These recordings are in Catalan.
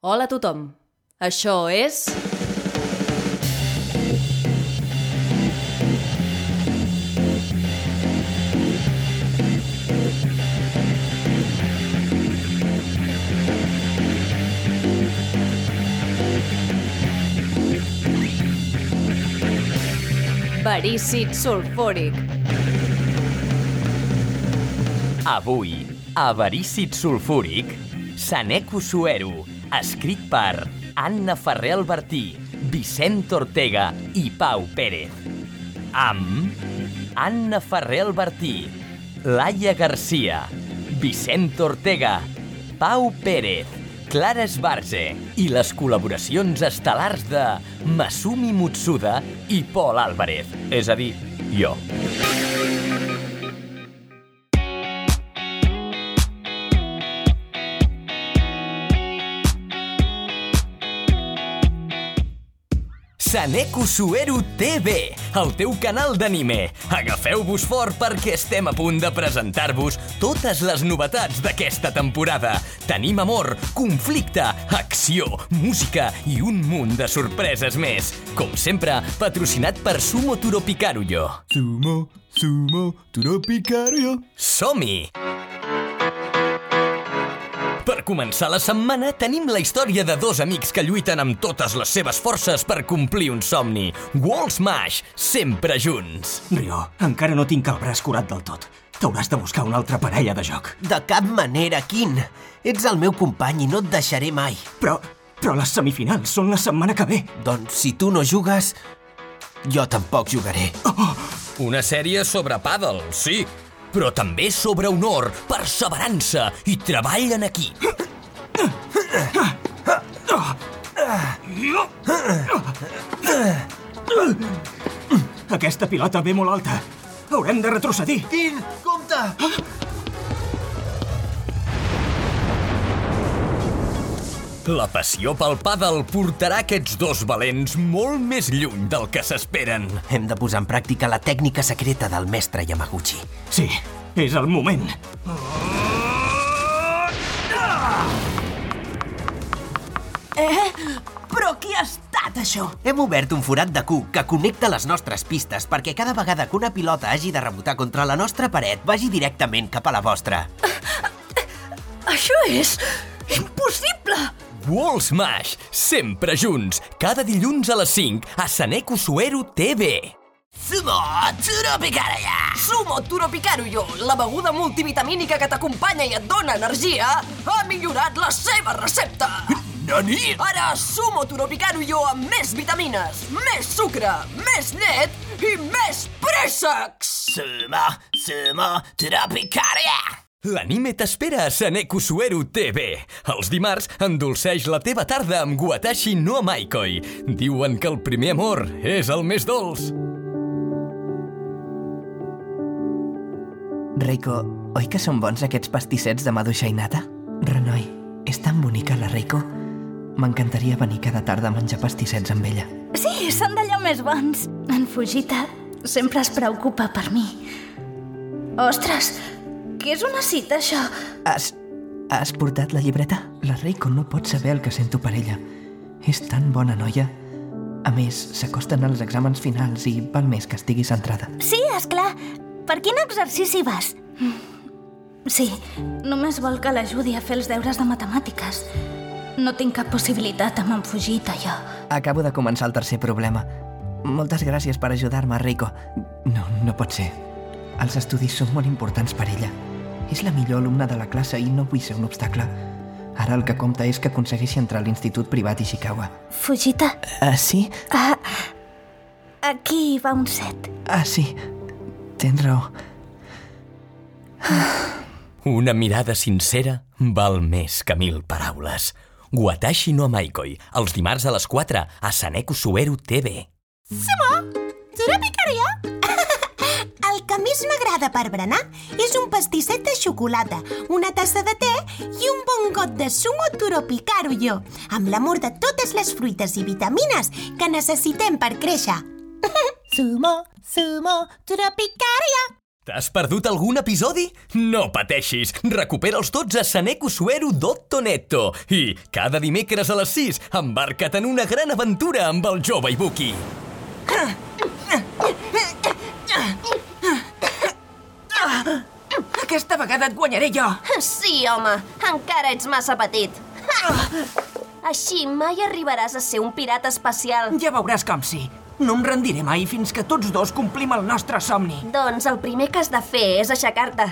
Hola a tothom. Això és... Verícid sulfúric. Avui, a Verícid Sulfúric, Saneco Suero, escrit per Anna Ferrer Albertí, Vicent Ortega i Pau Pérez. Amb Anna Ferrer Albertí, Laia Garcia, Vicent Ortega, Pau Pérez, Clara Esbarze i les col·laboracions estel·lars de Masumi Mutsuda i Pol Álvarez, és a dir, jo. Saneco Suero TV, el teu canal d'anime. Agafeu-vos fort perquè estem a punt de presentar-vos totes les novetats d'aquesta temporada. Tenim amor, conflicte, acció, música i un munt de sorpreses més. Com sempre, patrocinat per Sumo Turopikaruyo. Sumo, sumo, turopikario. Som-hi! Per començar la setmana tenim la història de dos amics que lluiten amb totes les seves forces per complir un somni. Wall Smash, sempre junts. Rio, encara no tinc el braç curat del tot. T'hauràs de buscar una altra parella de joc. De cap manera, Quin. Ets el meu company i no et deixaré mai. Però, però les semifinals són la setmana que ve. Doncs si tu no jugues, jo tampoc jugaré. Una sèrie sobre pàdel, sí, però també sobre honor, perseverança i treball en equip. Aquesta pilota ve molt alta. Haurem de retrocedir. Quin, compte! La passió pel pàdel portarà aquests dos valents molt més lluny del que s'esperen. Hem de posar en pràctica la tècnica secreta del mestre Yamaguchi. Sí, és el moment. Eh? Però qui ha estat, això? Hem obert un forat de Q que connecta les nostres pistes perquè cada vegada que una pilota hagi de rebotar contra la nostra paret vagi directament cap a la vostra. Això és impossible! Wall Smash, sempre junts, cada dilluns a les 5 a Saneco Suero TV. Sumo Turopikaria! Sumo Turopikaruyo, la beguda multivitamínica que t'acompanya i et dona energia, ha millorat la seva recepta! Nani? Ara Sumo Turopikaruyo amb més vitamines, més sucre, més llet i més préssecs! Sumo, Sumo Turopikaria! L'anime t'espera a Saneco Suero TV. Els dimarts endolceix la teva tarda amb Guatashi no Maikoi. Diuen que el primer amor és el més dolç. Reiko, oi que són bons aquests pastissets de maduixa i nata? Renoi, és tan bonica la Reiko. M'encantaria venir cada tarda a menjar pastissets amb ella. Sí, són d'allò més bons. En Fujita sempre es preocupa per mi. Ostres, què és una cita, això? Has... has portat la llibreta? La Reiko no pot saber el que sento per ella. És tan bona noia. A més, s'acosten als exàmens finals i val més que estigui centrada. Sí, és clar. Per quin exercici vas? Sí, només vol que l'ajudi a fer els deures de matemàtiques. No tinc cap possibilitat amb en Fujita, jo. Acabo de començar el tercer problema. Moltes gràcies per ajudar-me, Reiko. No, no pot ser. Els estudis són molt importants per ella. És la millor alumna de la classe i no vull ser un obstacle. Ara el que compta és que aconsegueixi entrar a l'institut privat Ishikawa. Fujita, Ah, sí? ah, aquí va un set. Ah, sí. Tens raó. Una mirada sincera val més que mil paraules. Guatashi no Maikoi, els dimarts a les 4 a Saneco Suero TV. Turopikaria? El que més m'agrada per berenar és un pastisset de xocolata, una tassa de te i un bon got de sumo turopikaruyo, amb l'amor de totes les fruites i vitamines que necessitem per créixer. sumo, sumo, turopikaria. T'has perdut algun episodi? No pateixis, recupera'ls tots a sanecosuero.netto i cada dimecres a les 6 embarca't en una gran aventura amb el jove Ibuki. Aquesta vegada et guanyaré jo. Sí, home, encara ets massa petit. Així mai arribaràs a ser un pirata espacial. Ja veuràs com sí. No em rendiré mai fins que tots dos complim el nostre somni. Doncs el primer que has de fer és aixecar-te.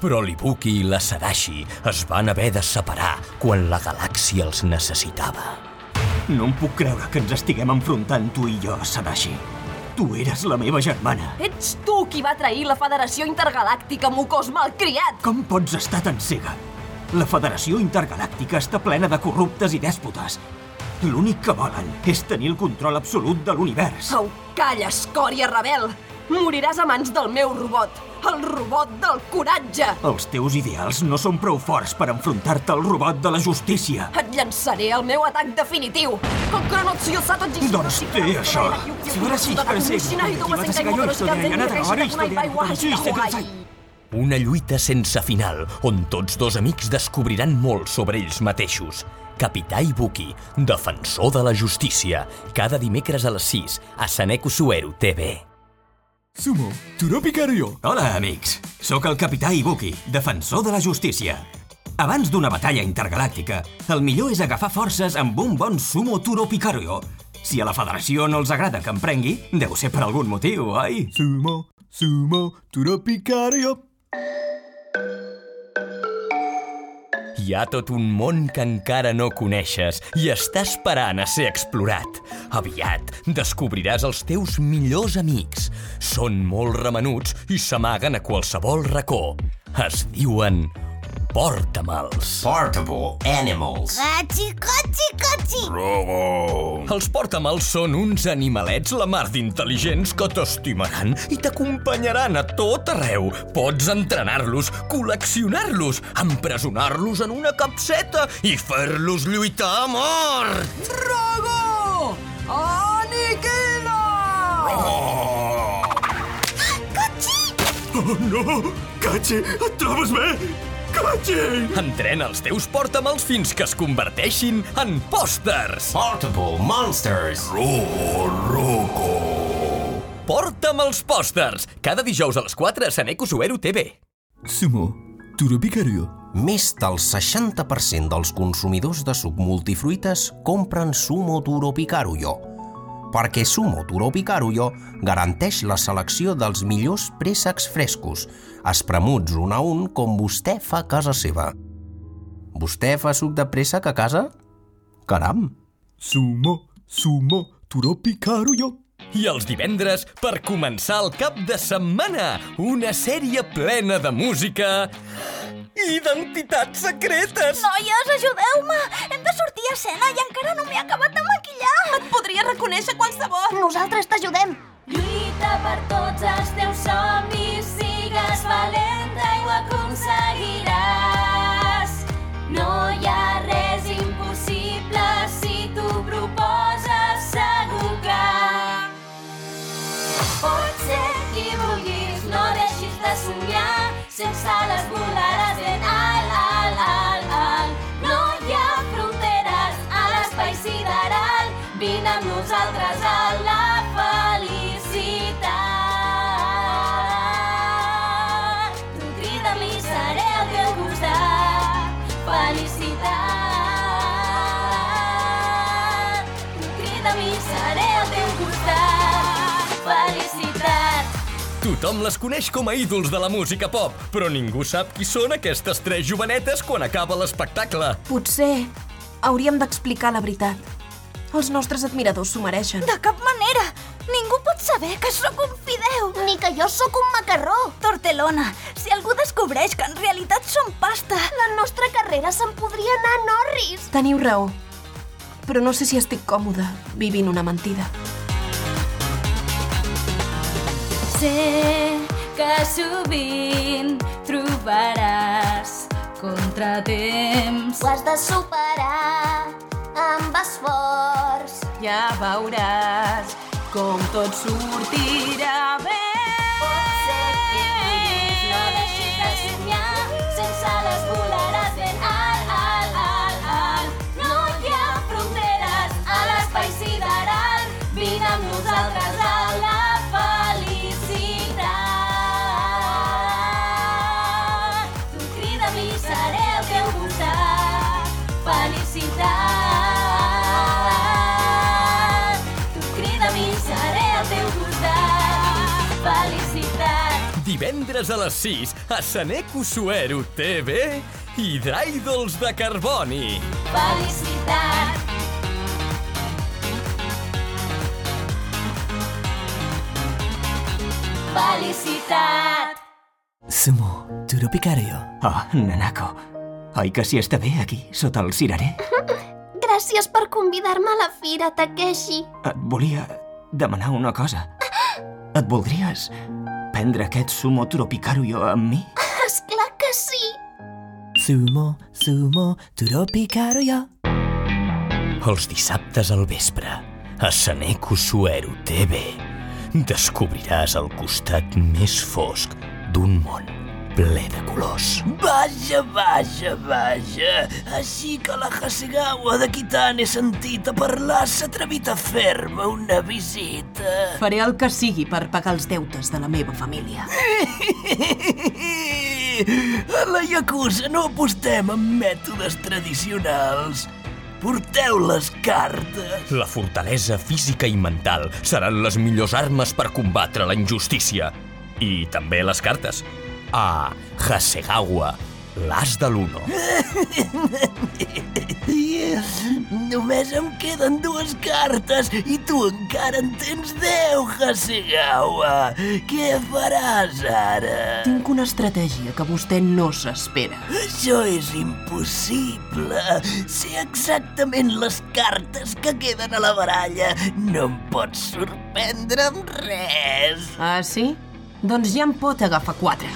Però l'Ibuki i la Sadashi es van haver de separar quan la galàxia els necessitava. No em puc creure que ens estiguem enfrontant tu i jo, Sadashi. Tu eres la meva germana. Ets tu qui va trair la Federació Intergalàctica, mocós malcriat! Com pots estar tan cega? La Federació Intergalàctica està plena de corruptes i dèspotes. L'únic que volen és tenir el control absolut de l'univers. Au, calla, escòria rebel! Moriràs a mans del meu robot, el robot del coratge! Els teus ideals no són prou forts per enfrontar-te al robot de la justícia. Et llançaré el meu atac definitiu! Doncs té això. Una lluita sense final, on tots dos amics descobriran molt sobre ells mateixos. Capità Ibuki, defensor de la justícia, cada dimecres a les 6 a Saneco Suero TV. Sumo, Turopikaru yo. Hola, amics. Sóc el capità Ibuki, defensor de la justícia. Abans d'una batalla intergalàctica, el millor és agafar forces amb un bon sumo Turo Picario. Si a la federació no els agrada que em prengui, deu ser per algun motiu, oi? Sumo, sumo, Turopikaru yo. Hi ha tot un món que encara no coneixes i està esperant a ser explorat. Aviat descobriràs els teus millors amics. Són molt remenuts i s'amaguen a qualsevol racó. Es diuen Portamals. Portable animals. Cachi, cachi, cachi! Els portamals són uns animalets la mar d'intel·ligents que t'estimaran i t'acompanyaran a tot arreu. Pots entrenar-los, col·leccionar-los, empresonar-los en una capseta i fer-los lluitar a mort. Drago! Aniquila! Oh no! Kachi, et trobes bé? Kachi! Entrena els teus portamals fins que es converteixin en pòsters. Portable monsters. Porta'm els pòsters! Cada dijous a les 4 a Saneko Suero TV. Sumo, Turopikaru yo. Més del 60% dels consumidors de suc multifruites compren Sumo Turo Picaruyo, perquè Sumo Turo Picaruyo garanteix la selecció dels millors préssecs frescos, espremuts un a un com vostè fa a casa seva. Vostè fa suc de préssec a casa? Caram! Sumo, sumo, Turopikaru yo. I els divendres, per començar el cap de setmana, una sèrie plena de música i identitats secretes. Noies, ajudeu-me! Hem de sortir a escena i encara no m'he acabat de maquillar! Et podria reconèixer qualsevol! Nosaltres t'ajudem. Lluita per tots els teus somnis, sigues valenta i ho aconseguiràs. No hi ha res impossible si tu proposes segur que pots ser qui vulguis, no deixis de somiar, sense les volaràs ben alt, amb nosaltres a la felicitat. Tu crida'm i seré al teu costat, felicitat. Tu crida'm i seré al teu costat, felicitat. Tothom les coneix com a ídols de la música pop, però ningú sap qui són aquestes tres jovenetes quan acaba l'espectacle. Potser hauríem d'explicar la veritat. Els nostres admiradors s'ho mereixen. De cap manera! Ningú pot saber que sóc un fideu! Ni que jo sóc un macarró. Tortelona, si algú descobreix que en realitat som pasta... La nostra carrera se'n podria anar a Norris. Teniu raó. Però no sé si estic còmode vivint una mentida. Sé que sovint trobaràs contratemps. Ho has de superar amb esforç. Ja veuràs com tot sortirà bé. Felicitat. Divendres a les 6 a Saneco Suero TV Hidràidols de carboni. Felicitat. Felicitat. Sumo, Turopicario. Oh, Nanako. Oi que s'hi està bé aquí, sota el cirerer? Gràcies per convidar-me a la fira, Takeshi. Et volia demanar una cosa. Et voldries prendre aquest sumo tropicaruyo amb mi? Esclar que sí. Sumo, sumo, Turopicario. Els dissabtes al vespre, a Saneco Suero TV, descobriràs el costat més fosc d'un món ple de colors. Vaja, vaja, vaja. Així que la Hasegawa de qui tant he sentit a parlar s'ha atrevit a fer-me una visita. Faré el que sigui per pagar els deutes de la meva família. A la Yakuza no apostem amb mètodes tradicionals. Porteu les cartes. La fortalesa física i mental seran les millors armes per combatre la injustícia. I també les cartes. A Hasegawa, l'as de l'Uno. Només em queden dues cartes i tu encara en tens deu, Hasegawa. Què faràs ara? Tinc una estratègia que vostè no s'espera. Això és impossible. Sé exactament les cartes que queden a la baralla. No em pots sorprendre amb res. Ah, sí? Doncs ja em pot agafar quatre.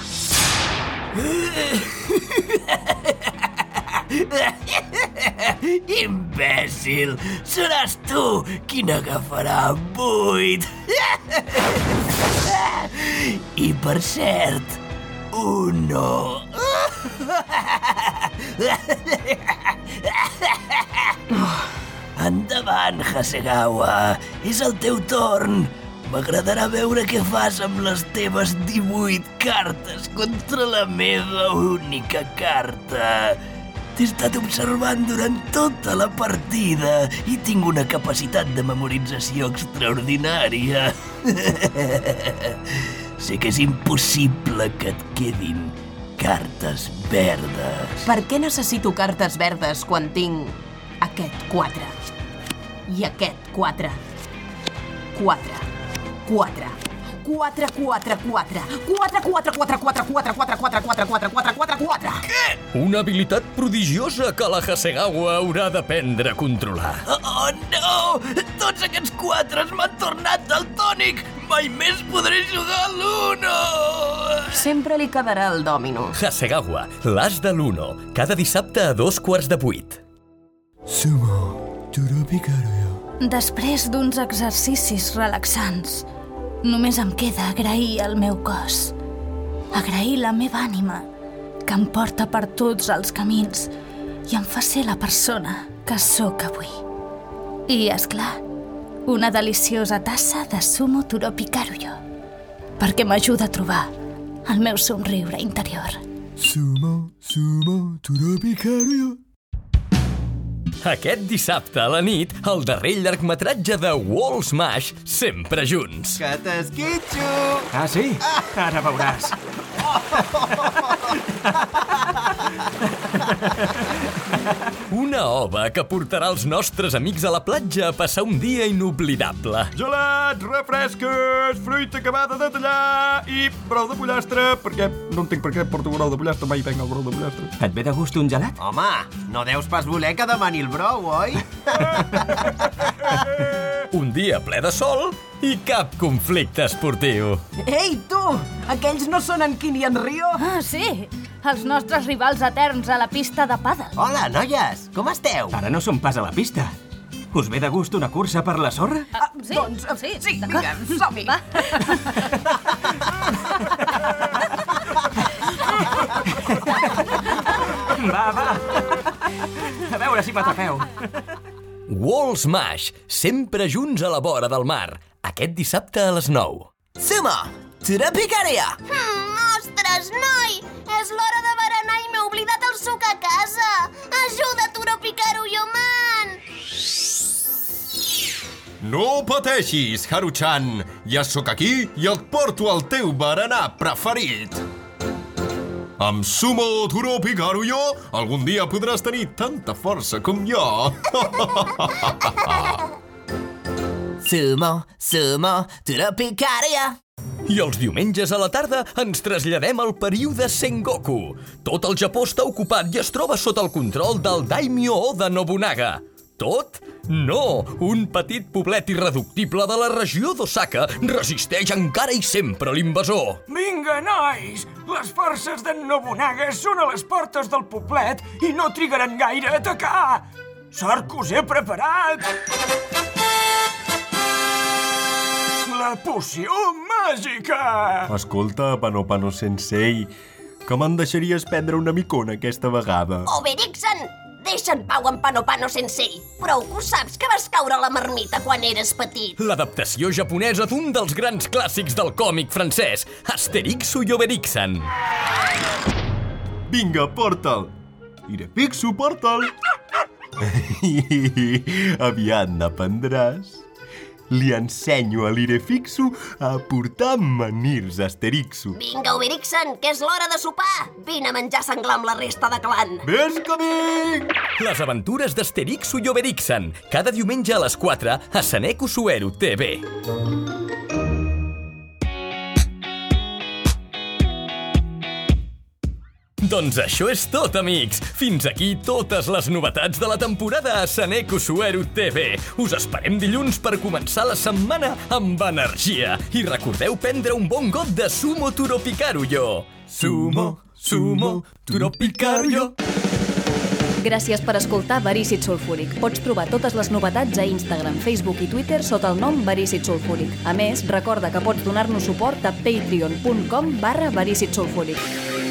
Imbècil! Seràs tu qui n'agafarà vuit! I per cert, un no. Endavant, Hasegawa. És el teu torn. M'agradarà veure què fas amb les teves 18 cartes contra la meva única carta. T'he estat observant durant tota la partida i tinc una capacitat de memorització extraordinària. sé que és impossible que et quedin cartes verdes. Per què necessito cartes verdes quan tinc aquest 4? I aquest 4? 4. 4. 4, 4, 4. 4, 4, 4, 4, 4, 4, 4, 4, 4, 4, 4, 4. Què? Una habilitat prodigiosa que la Hasegawa haurà d'aprendre a controlar. Oh, oh, no! Tots aquests quatres m'han tornat daltònic! Mai més podré jugar a l'Uno! Sempre li quedarà el dòmino. Hasegawa, l'as de l'Uno, cada dissabte a dos quarts de vuit. Sumo, Turopicario. Després d'uns exercicis relaxants, només em queda agrair el meu cos. Agrair la meva ànima, que em porta per tots els camins i em fa ser la persona que sóc avui. I, és clar, una deliciosa tassa de sumo turopicaruyo, perquè m'ajuda a trobar el meu somriure interior. Sumo, sumo, Turopicario. Aquest dissabte a la nit, el darrer llargmetratge de Wall Smash, sempre junts. Que t'esquitxo! Ah, sí? Ara veuràs. Una ova que portarà els nostres amics a la platja a passar un dia inoblidable. Gelats, refresques, fruita acabada de tallar i brou de pollastre, perquè no entenc per què porto brou de pollastre, mai venc el brou de pollastre. Et ve de gust un gelat? Home, no deus pas voler que demani el brou, oi? Un dia ple de sol i cap conflicte esportiu. Ei, tu! Aquells no són en Quini i en Rio? Ah, sí! Els nostres rivals eterns a la pista de pàdel. Hola, noies! Com esteu? Ara no som pas a la pista. Us ve de gust una cursa per la sorra? Ah, sí, doncs, sí, sí, d'acord. vinga, som-hi. Va. Va, va. A veure si m'atrapeu. Wall Smash, sempre junts a la vora del mar. Aquest dissabte a les 9. Sumo, Turopicario. Mm, Ostres, noi! És l'hora de berenar i m'he oblidat el suc a casa! Ajuda, Turo Picaro i Oman! No pateixis, Haru-chan! Ja sóc aquí i et porto el teu berenar preferit! Amb sumo, turó, picaro jo, algun dia podràs tenir tanta força com jo. sumo, sumo, turó, picaro. I els diumenges a la tarda ens traslladem al període Sengoku. Tot el Japó està ocupat i es troba sota el control del Daimyo Oda Nobunaga. Tot? No! Un petit poblet irreductible de la regió d'Osaka resisteix encara i sempre l'invasor. Vinga, nois! Les forces d'en Nobunaga són a les portes del poblet i no trigaran gaire a atacar! Sort que us he preparat! La poció màgica! Escolta, Pano Pano Sensei, que me'n deixaries prendre una micona aquesta vegada? Oberixen! Deixa en pau en Pano Pano Sensei. Prou que ho saps que vas caure a la marmita quan eres petit. L'adaptació japonesa d'un dels grans clàssics del còmic francès, Asterix i Obelixen. Vinga, porta'l. Irepixo, porta'l. Aviat n'aprendràs. Li ensenyo a l'Irefixo a portar manirs Asterixo. Vinga, Oberixen, que és l'hora de sopar. Vine a menjar senglar amb la resta de clan. Ves que vinc! Les aventures d'Asterix i Obelixen, cada diumenge a les 4 a Saneco Suero TV. Doncs això és tot, amics. Fins aquí totes les novetats de la temporada a Saneco Suero TV. Us esperem dilluns per començar la setmana amb energia. I recordeu prendre un bon got de Sumo Turopicaruyo. Sumo, Sumo Turopicaruyo. Gràcies per escoltar Verícid Sulfúric. Pots trobar totes les novetats a Instagram, Facebook i Twitter sota el nom Verícid Sulfúric. A més, recorda que pots donar-nos suport a patreon.com barra Verícid Sulfúric.